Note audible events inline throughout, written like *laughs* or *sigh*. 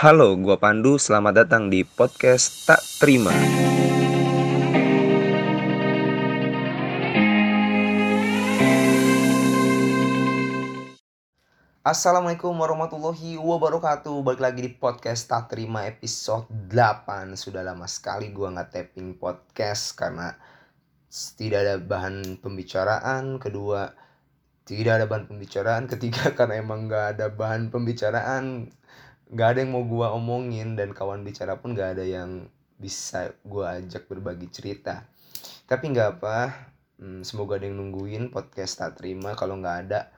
Halo, gua Pandu. Selamat datang di podcast Tak Terima. Assalamualaikum warahmatullahi wabarakatuh Balik lagi di podcast Tak Terima episode 8 Sudah lama sekali gua nggak tapping podcast Karena tidak ada bahan pembicaraan Kedua tidak ada bahan pembicaraan Ketiga *laughs* karena emang nggak ada bahan pembicaraan nggak ada yang mau gua omongin Dan kawan bicara pun nggak ada yang bisa gua ajak berbagi cerita. Tapi nggak apa hmm, Semoga ada yang nungguin podcast Tak Terima. Kalau nggak ada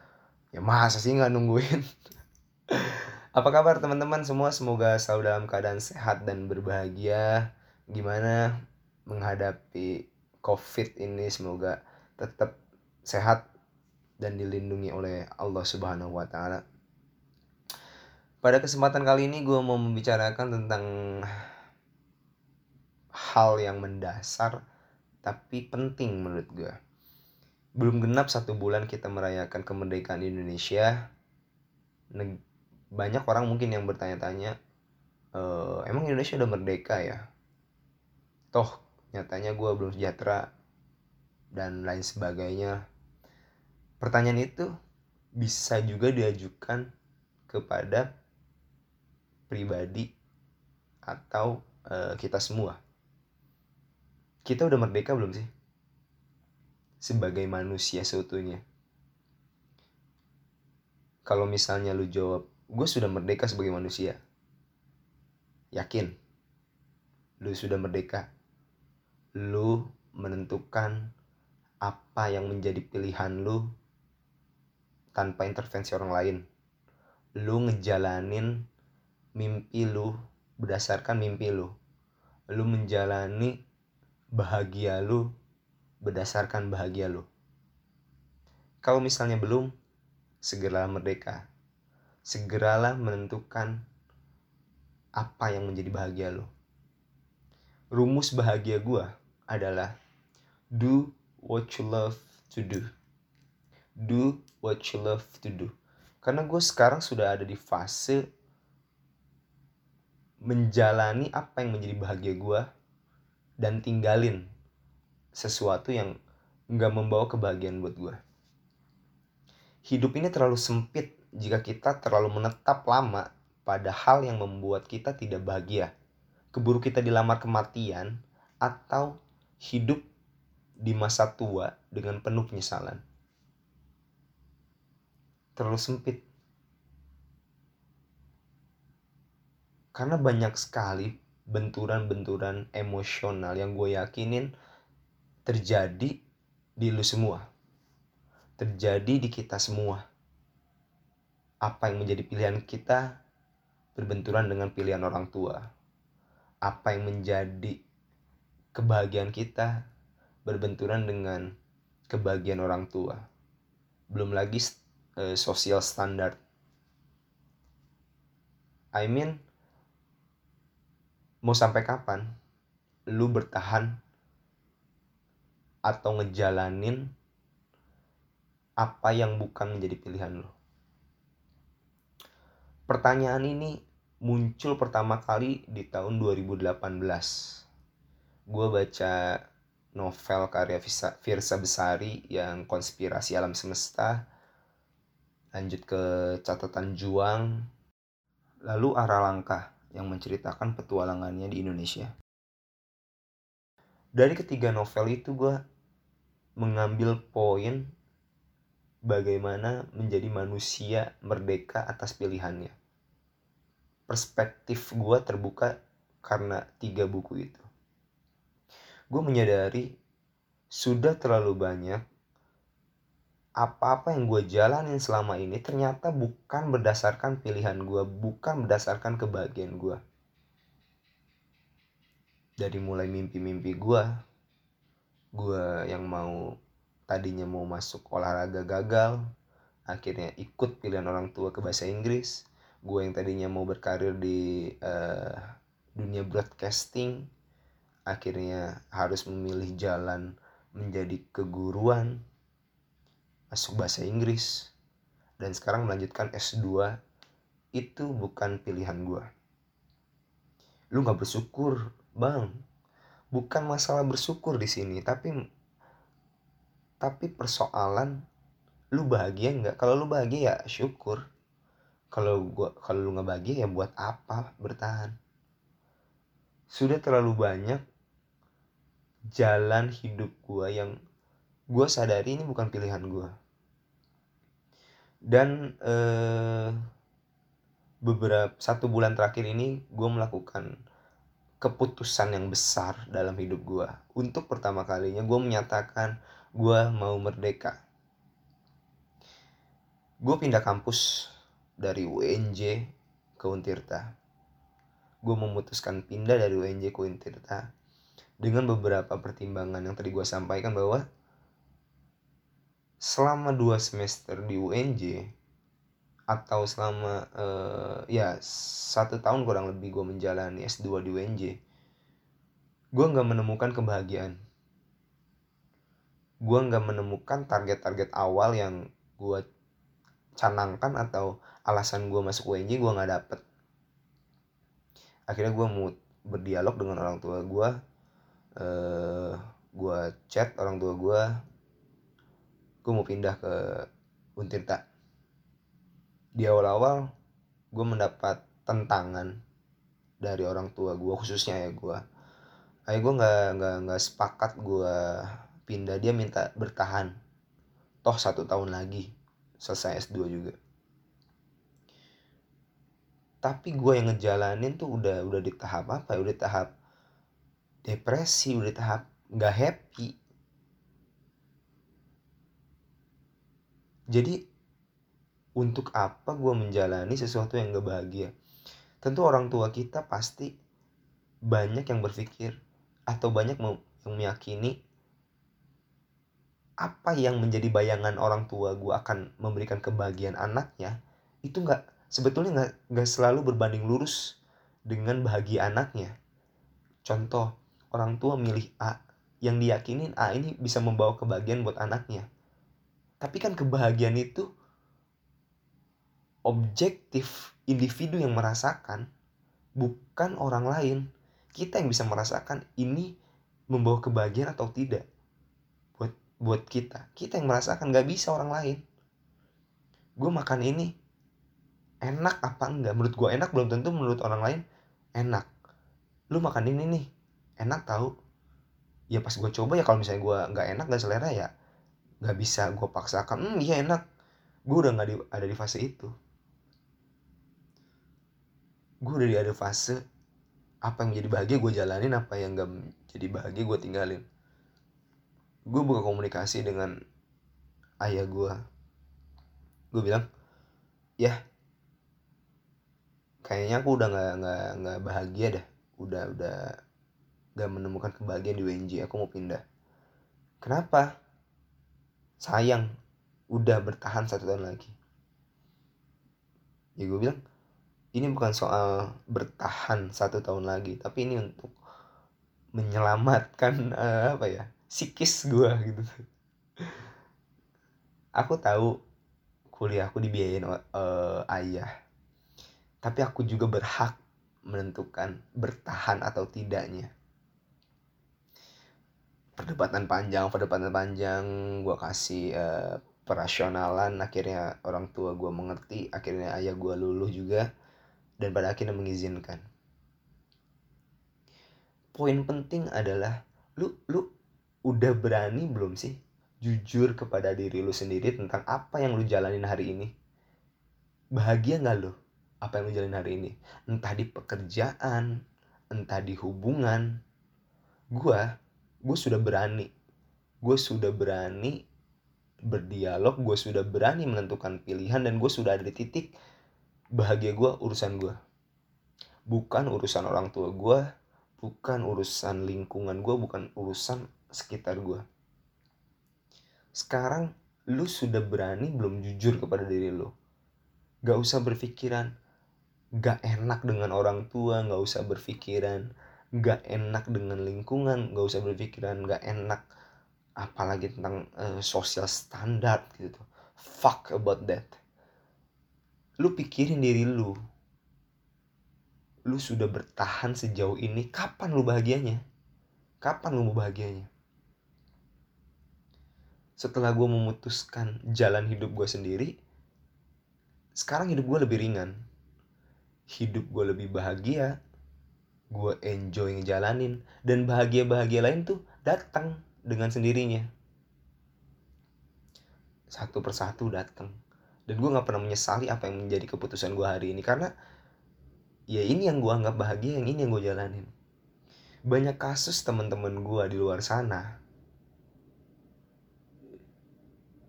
ya masa sih nggak nungguin? *laughs* Apa kabar teman-teman semua? Semoga selalu dalam keadaan sehat dan berbahagia. Gimana menghadapi covid ini? Semoga tetap sehat dan dilindungi oleh Allah Subhanahu wa taala pada kesempatan kali ini gue mau membicarakan tentang hal yang mendasar tapi penting menurut gue belum genap satu bulan kita merayakan kemerdekaan Indonesia banyak orang mungkin yang bertanya-tanya e, emang Indonesia udah merdeka ya? Toh nyatanya gue belum sejahtera dan lain sebagainya. Pertanyaan itu bisa juga diajukan kepada pribadi atau e, kita semua kita udah merdeka belum sih sebagai manusia seutuhnya. Kalau misalnya lu jawab, gue sudah merdeka sebagai manusia. Yakin? Lu sudah merdeka. Lu menentukan apa yang menjadi pilihan lu tanpa intervensi orang lain. Lu ngejalanin mimpi lu berdasarkan mimpi lu. Lu menjalani bahagia lu berdasarkan bahagia lo. Kalau misalnya belum, segeralah merdeka. Segeralah menentukan apa yang menjadi bahagia lo. Rumus bahagia gue adalah do what you love to do. Do what you love to do. Karena gue sekarang sudah ada di fase menjalani apa yang menjadi bahagia gue dan tinggalin sesuatu yang nggak membawa kebahagiaan buat gue. Hidup ini terlalu sempit jika kita terlalu menetap lama pada hal yang membuat kita tidak bahagia. Keburu kita dilamar kematian atau hidup di masa tua dengan penuh penyesalan. Terlalu sempit. Karena banyak sekali benturan-benturan emosional yang gue yakinin terjadi di lu semua. Terjadi di kita semua. Apa yang menjadi pilihan kita berbenturan dengan pilihan orang tua. Apa yang menjadi kebahagiaan kita berbenturan dengan kebahagiaan orang tua. Belum lagi uh, sosial standar. I mean, mau sampai kapan lu bertahan atau ngejalanin apa yang bukan menjadi pilihan lo. Pertanyaan ini muncul pertama kali di tahun 2018. Gue baca novel karya Firsa Besari yang konspirasi alam semesta. Lanjut ke catatan juang. Lalu arah langkah yang menceritakan petualangannya di Indonesia. Dari ketiga novel itu gue mengambil poin bagaimana menjadi manusia merdeka atas pilihannya. Perspektif gue terbuka karena tiga buku itu. Gue menyadari sudah terlalu banyak apa-apa yang gue jalanin selama ini ternyata bukan berdasarkan pilihan gue, bukan berdasarkan kebahagiaan gue. Dari mulai mimpi-mimpi gue, gue yang mau tadinya mau masuk olahraga gagal akhirnya ikut pilihan orang tua ke bahasa Inggris gue yang tadinya mau berkarir di uh, dunia broadcasting akhirnya harus memilih jalan menjadi keguruan masuk bahasa Inggris. Dan sekarang melanjutkan S2 itu bukan pilihan gue lu nggak bersyukur bang. Bukan masalah bersyukur di sini tapi tapi persoalan lu bahagia nggak? Kalau lu bahagia ya syukur. Kalau gua kalau lu nggak bahagia ya buat apa bertahan? Sudah terlalu banyak jalan hidup gua yang gua sadari ini bukan pilihan gua dan eh, beberapa satu bulan terakhir ini gue melakukan keputusan yang besar dalam hidup gue untuk pertama kalinya gue menyatakan gue mau merdeka. Gue pindah kampus dari UNJ ke Untirta. Gue memutuskan pindah dari UNJ ke Untirta dengan beberapa pertimbangan yang tadi gue sampaikan bahwa selama dua semester di UNJ atau selama uh, ya satu tahun kurang lebih gue menjalani S2 di UNJ gue nggak menemukan kebahagiaan. Gue nggak menemukan target-target awal yang gue canangkan atau alasan gue masuk UNJ gue nggak dapet. Akhirnya gue mau berdialog dengan orang tua gue uh, gue chat orang tua gue gue mau pindah ke Untirta. Di awal-awal gue mendapat tentangan dari orang tua gue khususnya ya gue ayah gue nggak nggak nggak sepakat gue pindah. Dia minta bertahan. Toh satu tahun lagi selesai S2 juga. Tapi gue yang ngejalanin tuh udah udah di tahap apa ya? Udah tahap depresi udah tahap nggak happy jadi untuk apa gue menjalani sesuatu yang gak bahagia? Tentu orang tua kita pasti banyak yang berpikir atau banyak yang meyakini apa yang menjadi bayangan orang tua gue akan memberikan kebahagiaan anaknya itu nggak sebetulnya nggak nggak selalu berbanding lurus dengan bahagia anaknya. Contoh orang tua milih A yang diyakinin A ini bisa membawa kebahagiaan buat anaknya tapi kan kebahagiaan itu objektif individu yang merasakan bukan orang lain. Kita yang bisa merasakan ini membawa kebahagiaan atau tidak buat buat kita. Kita yang merasakan nggak bisa orang lain. Gue makan ini enak apa enggak menurut gue enak belum tentu menurut orang lain enak. Lu makan ini nih enak tahu ya pas gue coba ya kalau misalnya gue nggak enak nggak selera ya nggak bisa gue paksakan. Hmm iya enak. Gue udah nggak ada di fase itu. Gue udah di ada fase apa yang jadi bahagia gue jalanin apa yang gak jadi bahagia gue tinggalin. Gue buka komunikasi dengan ayah gue gue bilang ya kayaknya aku udah nggak nggak nggak bahagia dah udah udah gak menemukan kebahagiaan di WNJ aku mau pindah. Kenapa sayang udah bertahan satu tahun lagi. Ya gue bilang ini bukan soal bertahan satu tahun lagi tapi ini untuk menyelamatkan uh, apa ya psikis gue gitu. Aku tahu kuliah aku dibiayain uh, ayah. Tapi aku juga berhak menentukan bertahan atau tidaknya perdebatan panjang perdebatan panjang gue kasih uh, perasionalan akhirnya orang tua gue mengerti akhirnya ayah gue luluh juga dan pada akhirnya mengizinkan. Poin penting adalah lu lu udah berani belum sih jujur kepada diri lu sendiri tentang apa yang lu jalanin hari ini? Bahagia nggak lu apa yang lu jalanin hari ini? Entah di pekerjaan, entah di hubungan. Gua, gue sudah berani. Gue sudah berani berdialog, gue sudah berani menentukan pilihan dan gue sudah ada di titik bahagia gue urusan gue bukan urusan orang tua gue bukan urusan lingkungan gue bukan urusan sekitar gue sekarang lu sudah berani belum jujur kepada diri lu? Gak usah berpikiran gak enak dengan orang tua gak usah berpikiran gak enak dengan lingkungan gak usah berpikiran gak enak apalagi tentang uh, sosial standar gitu. Fuck about that. Lu pikirin diri lu. Lu sudah bertahan sejauh ini kapan lu bahagianya? Kapan lu mau bahagianya? Setelah gue memutuskan jalan hidup gue sendiri sekarang hidup gue lebih ringan. Hidup gue lebih bahagia gue enjoy ngejalanin. Dan bahagia bahagia lain tuh datang dengan sendirinya. Satu persatu datang. Dan gue nggak pernah menyesali apa yang menjadi keputusan gue hari ini. Karena ya ini yang gue anggap bahagia yang ini yang gue jalanin. Banyak kasus teman-teman gue di luar sana.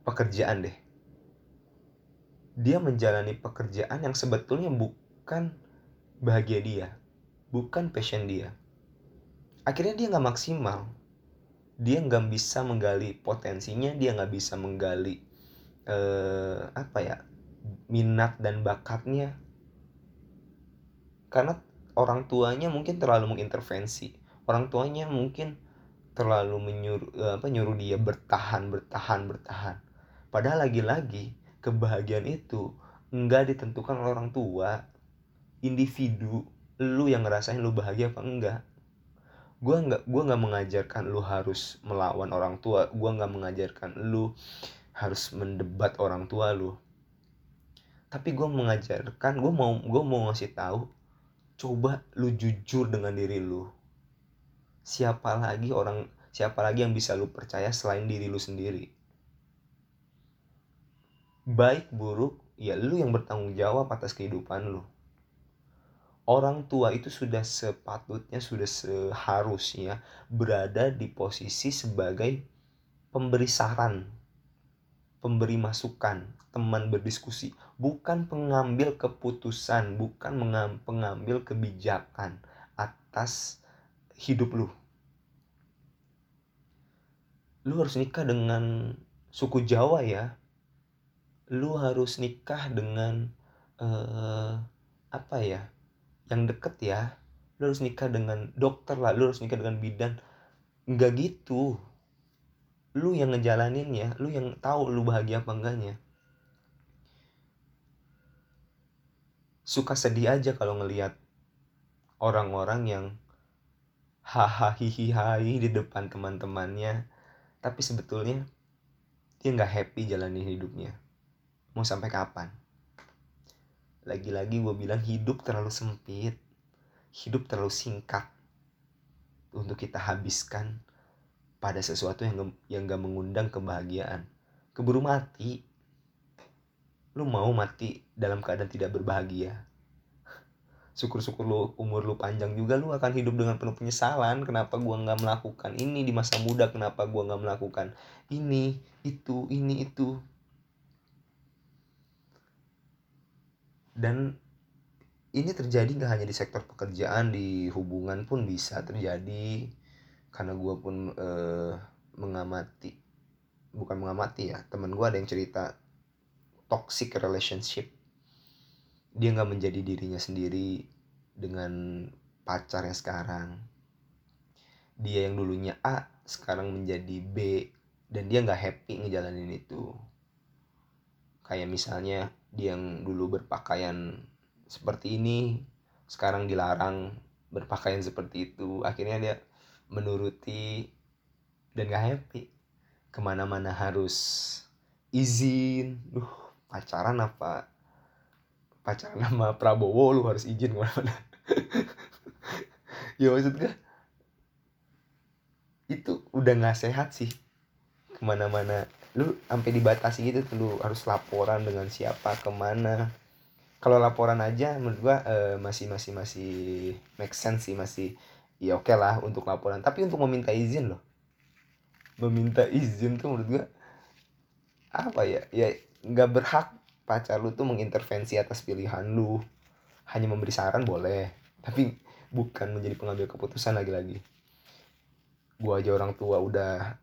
Pekerjaan deh. Dia menjalani pekerjaan yang sebetulnya bukan bahagia dia bukan passion dia. Akhirnya dia nggak maksimal. Dia nggak bisa menggali potensinya dia nggak bisa menggali eh, apa ya minat dan bakatnya. Karena orang tuanya mungkin terlalu mengintervensi. Orang tuanya mungkin terlalu menyuruh eh, apa nyuruh dia bertahan bertahan bertahan. Padahal lagi-lagi kebahagiaan itu enggak ditentukan oleh orang tua, individu, lu yang ngerasain lu bahagia apa enggak. Gua nggak gua nggak mengajarkan lu harus melawan orang tua, gua nggak mengajarkan lu harus mendebat orang tua lu. Tapi gue mengajarkan, gue mau gue mau ngasih tahu, coba lu jujur dengan diri lu. Siapa lagi orang, siapa lagi yang bisa lu percaya selain diri lu sendiri? baik buruk ya lu yang bertanggung jawab atas kehidupan lu orang tua itu sudah sepatutnya sudah seharusnya berada di posisi sebagai pemberi saran pemberi masukan teman berdiskusi. Bukan pengambil keputusan bukan pengambil kebijakan atas hidup lu. Lu harus nikah dengan suku Jawa ya. Lu harus nikah dengan uh, apa ya yang deket ya lu harus nikah dengan dokter lah lu harus nikah dengan bidan. Nggak gitu. Lu yang ngejalanin ya lu yang tahu lu bahagia apa enggaknya. Suka sedih aja kalau ngelihat orang-orang yang hahaha di depan teman-temannya. Tapi sebetulnya dia nggak happy jalanin hidupnya. Mau sampai kapan lagi-lagi gue bilang hidup terlalu sempit hidup terlalu singkat untuk kita habiskan pada sesuatu yang yang gak mengundang kebahagiaan. Keburu mati lu mau mati dalam keadaan tidak berbahagia. Syukur-syukur lu umur lu panjang juga lu akan hidup dengan penuh penyesalan. Kenapa gua nggak melakukan ini di masa muda? Kenapa gua nggak melakukan ini itu ini itu dan ini terjadi nggak hanya di sektor pekerjaan di hubungan pun bisa terjadi. Karena gue pun eh, mengamati bukan mengamati ya teman gue ada yang cerita toxic relationship. Dia nggak menjadi dirinya sendiri dengan pacarnya sekarang. Dia yang dulunya A sekarang menjadi B dan dia nggak happy ngejalanin itu kayak misalnya dia yang dulu berpakaian seperti ini sekarang dilarang berpakaian seperti itu. Akhirnya dia menuruti dan gak happy. Ke mana-mana harus izin. Duh pacaran apa? Pacaran sama Prabowo lu harus izin ke mana-mana. *laughs* Ya maksud gue itu udah gak sehat sih. Ke mana-mana lu sampai dibatasi gitu tuh lu harus laporan dengan siapa ke mana. Kalau laporan aja menurut gua uh, masih masih masih make sense sih masih ya oke okay lah untuk laporan. Tapi untuk meminta izin loh. Meminta izin tuh menurut gua apa ya? Ya nggak berhak pacar lu tuh mengintervensi atas pilihan lu. Hanya memberi saran boleh tapi bukan menjadi pengambil keputusan lagi-lagi. Gua aja orang tua udah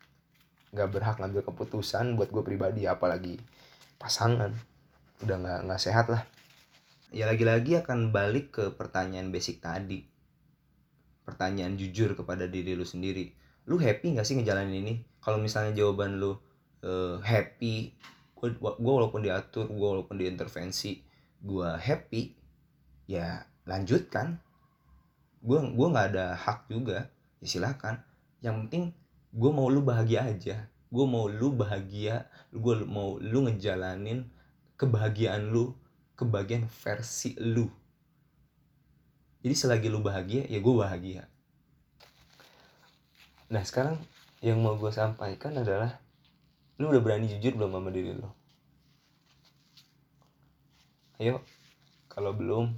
nggak berhak ngambil keputusan buat gue pribadi apalagi pasangan. Udah nggak nggak sehat lah. Ya lagi-lagi akan balik ke pertanyaan basic tadi. Pertanyaan jujur kepada diri lu sendiri. Lu happy nggak sih ngejalanin ini? Kalau misalnya jawaban lu uh, happy gue walaupun diatur gue walaupun diintervensi gue happy ya lanjutkan. Gue gue nggak ada hak juga ya silakan. Yang penting gue mau lu bahagia aja. Gue mau lu bahagia gue mau lu ngejalanin kebahagiaan lu kebahagiaan versi lu. Jadi selagi lu bahagia ya gue bahagia. Nah sekarang yang mau gue sampaikan adalah lu udah berani jujur belum sama diri lu? Ayo kalau belum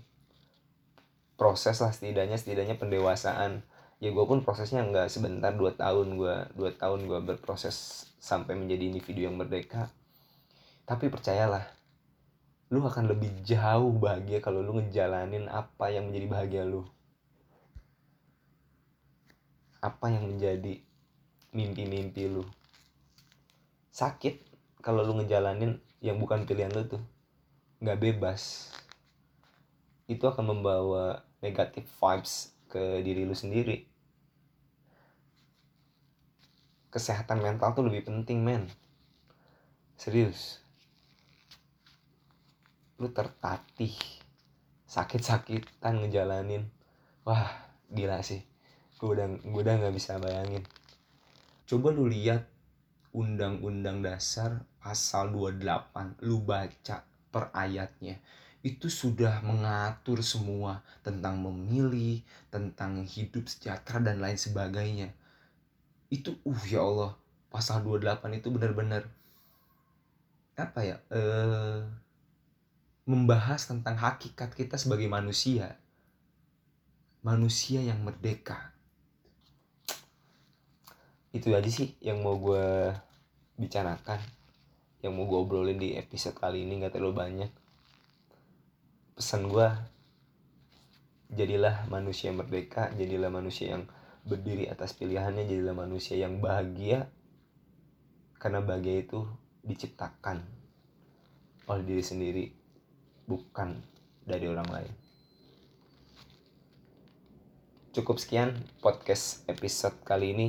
proses lah setidaknya setidaknya pendewasaan ya gue pun prosesnya nggak sebentar dua tahun gue dua tahun gue berproses sampai menjadi individu yang merdeka. Tapi percayalah lu akan lebih jauh bahagia kalau lu ngejalanin apa yang menjadi bahagia lu. Apa yang menjadi mimpi-mimpi lu. Sakit kalau lu ngejalanin yang bukan pilihan lu tuh. Nggak bebas. Itu akan membawa negatif vibes ke diri lu sendiri kesehatan mental tuh lebih penting men. Serius. Lu tertatih sakit-sakitan ngejalanin. Wah gila sih. Gue udah gue udah nggak bisa bayangin. Coba lu lihat undang-undang dasar pasal 28 lu baca per ayatnya. Itu sudah mengatur semua tentang memilih, tentang hidup sejahtera dan lain sebagainya. Itu uh ya Allah, pasal 28 itu benar-benar apa ya? Eh membahas tentang hakikat kita sebagai manusia. Manusia yang merdeka itu aja sih yang mau gue bicarakan yang mau gue obrolin di episode kali ini gak terlalu banyak pesan gue jadilah manusia merdeka jadilah manusia yang berdiri atas pilihannya jadilah manusia yang bahagia karena bahagia itu diciptakan oleh diri sendiri bukan dari orang lain. Cukup sekian podcast episode kali ini.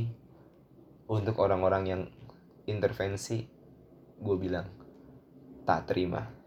Untuk orang-orang yang intervensi gue bilang tak terima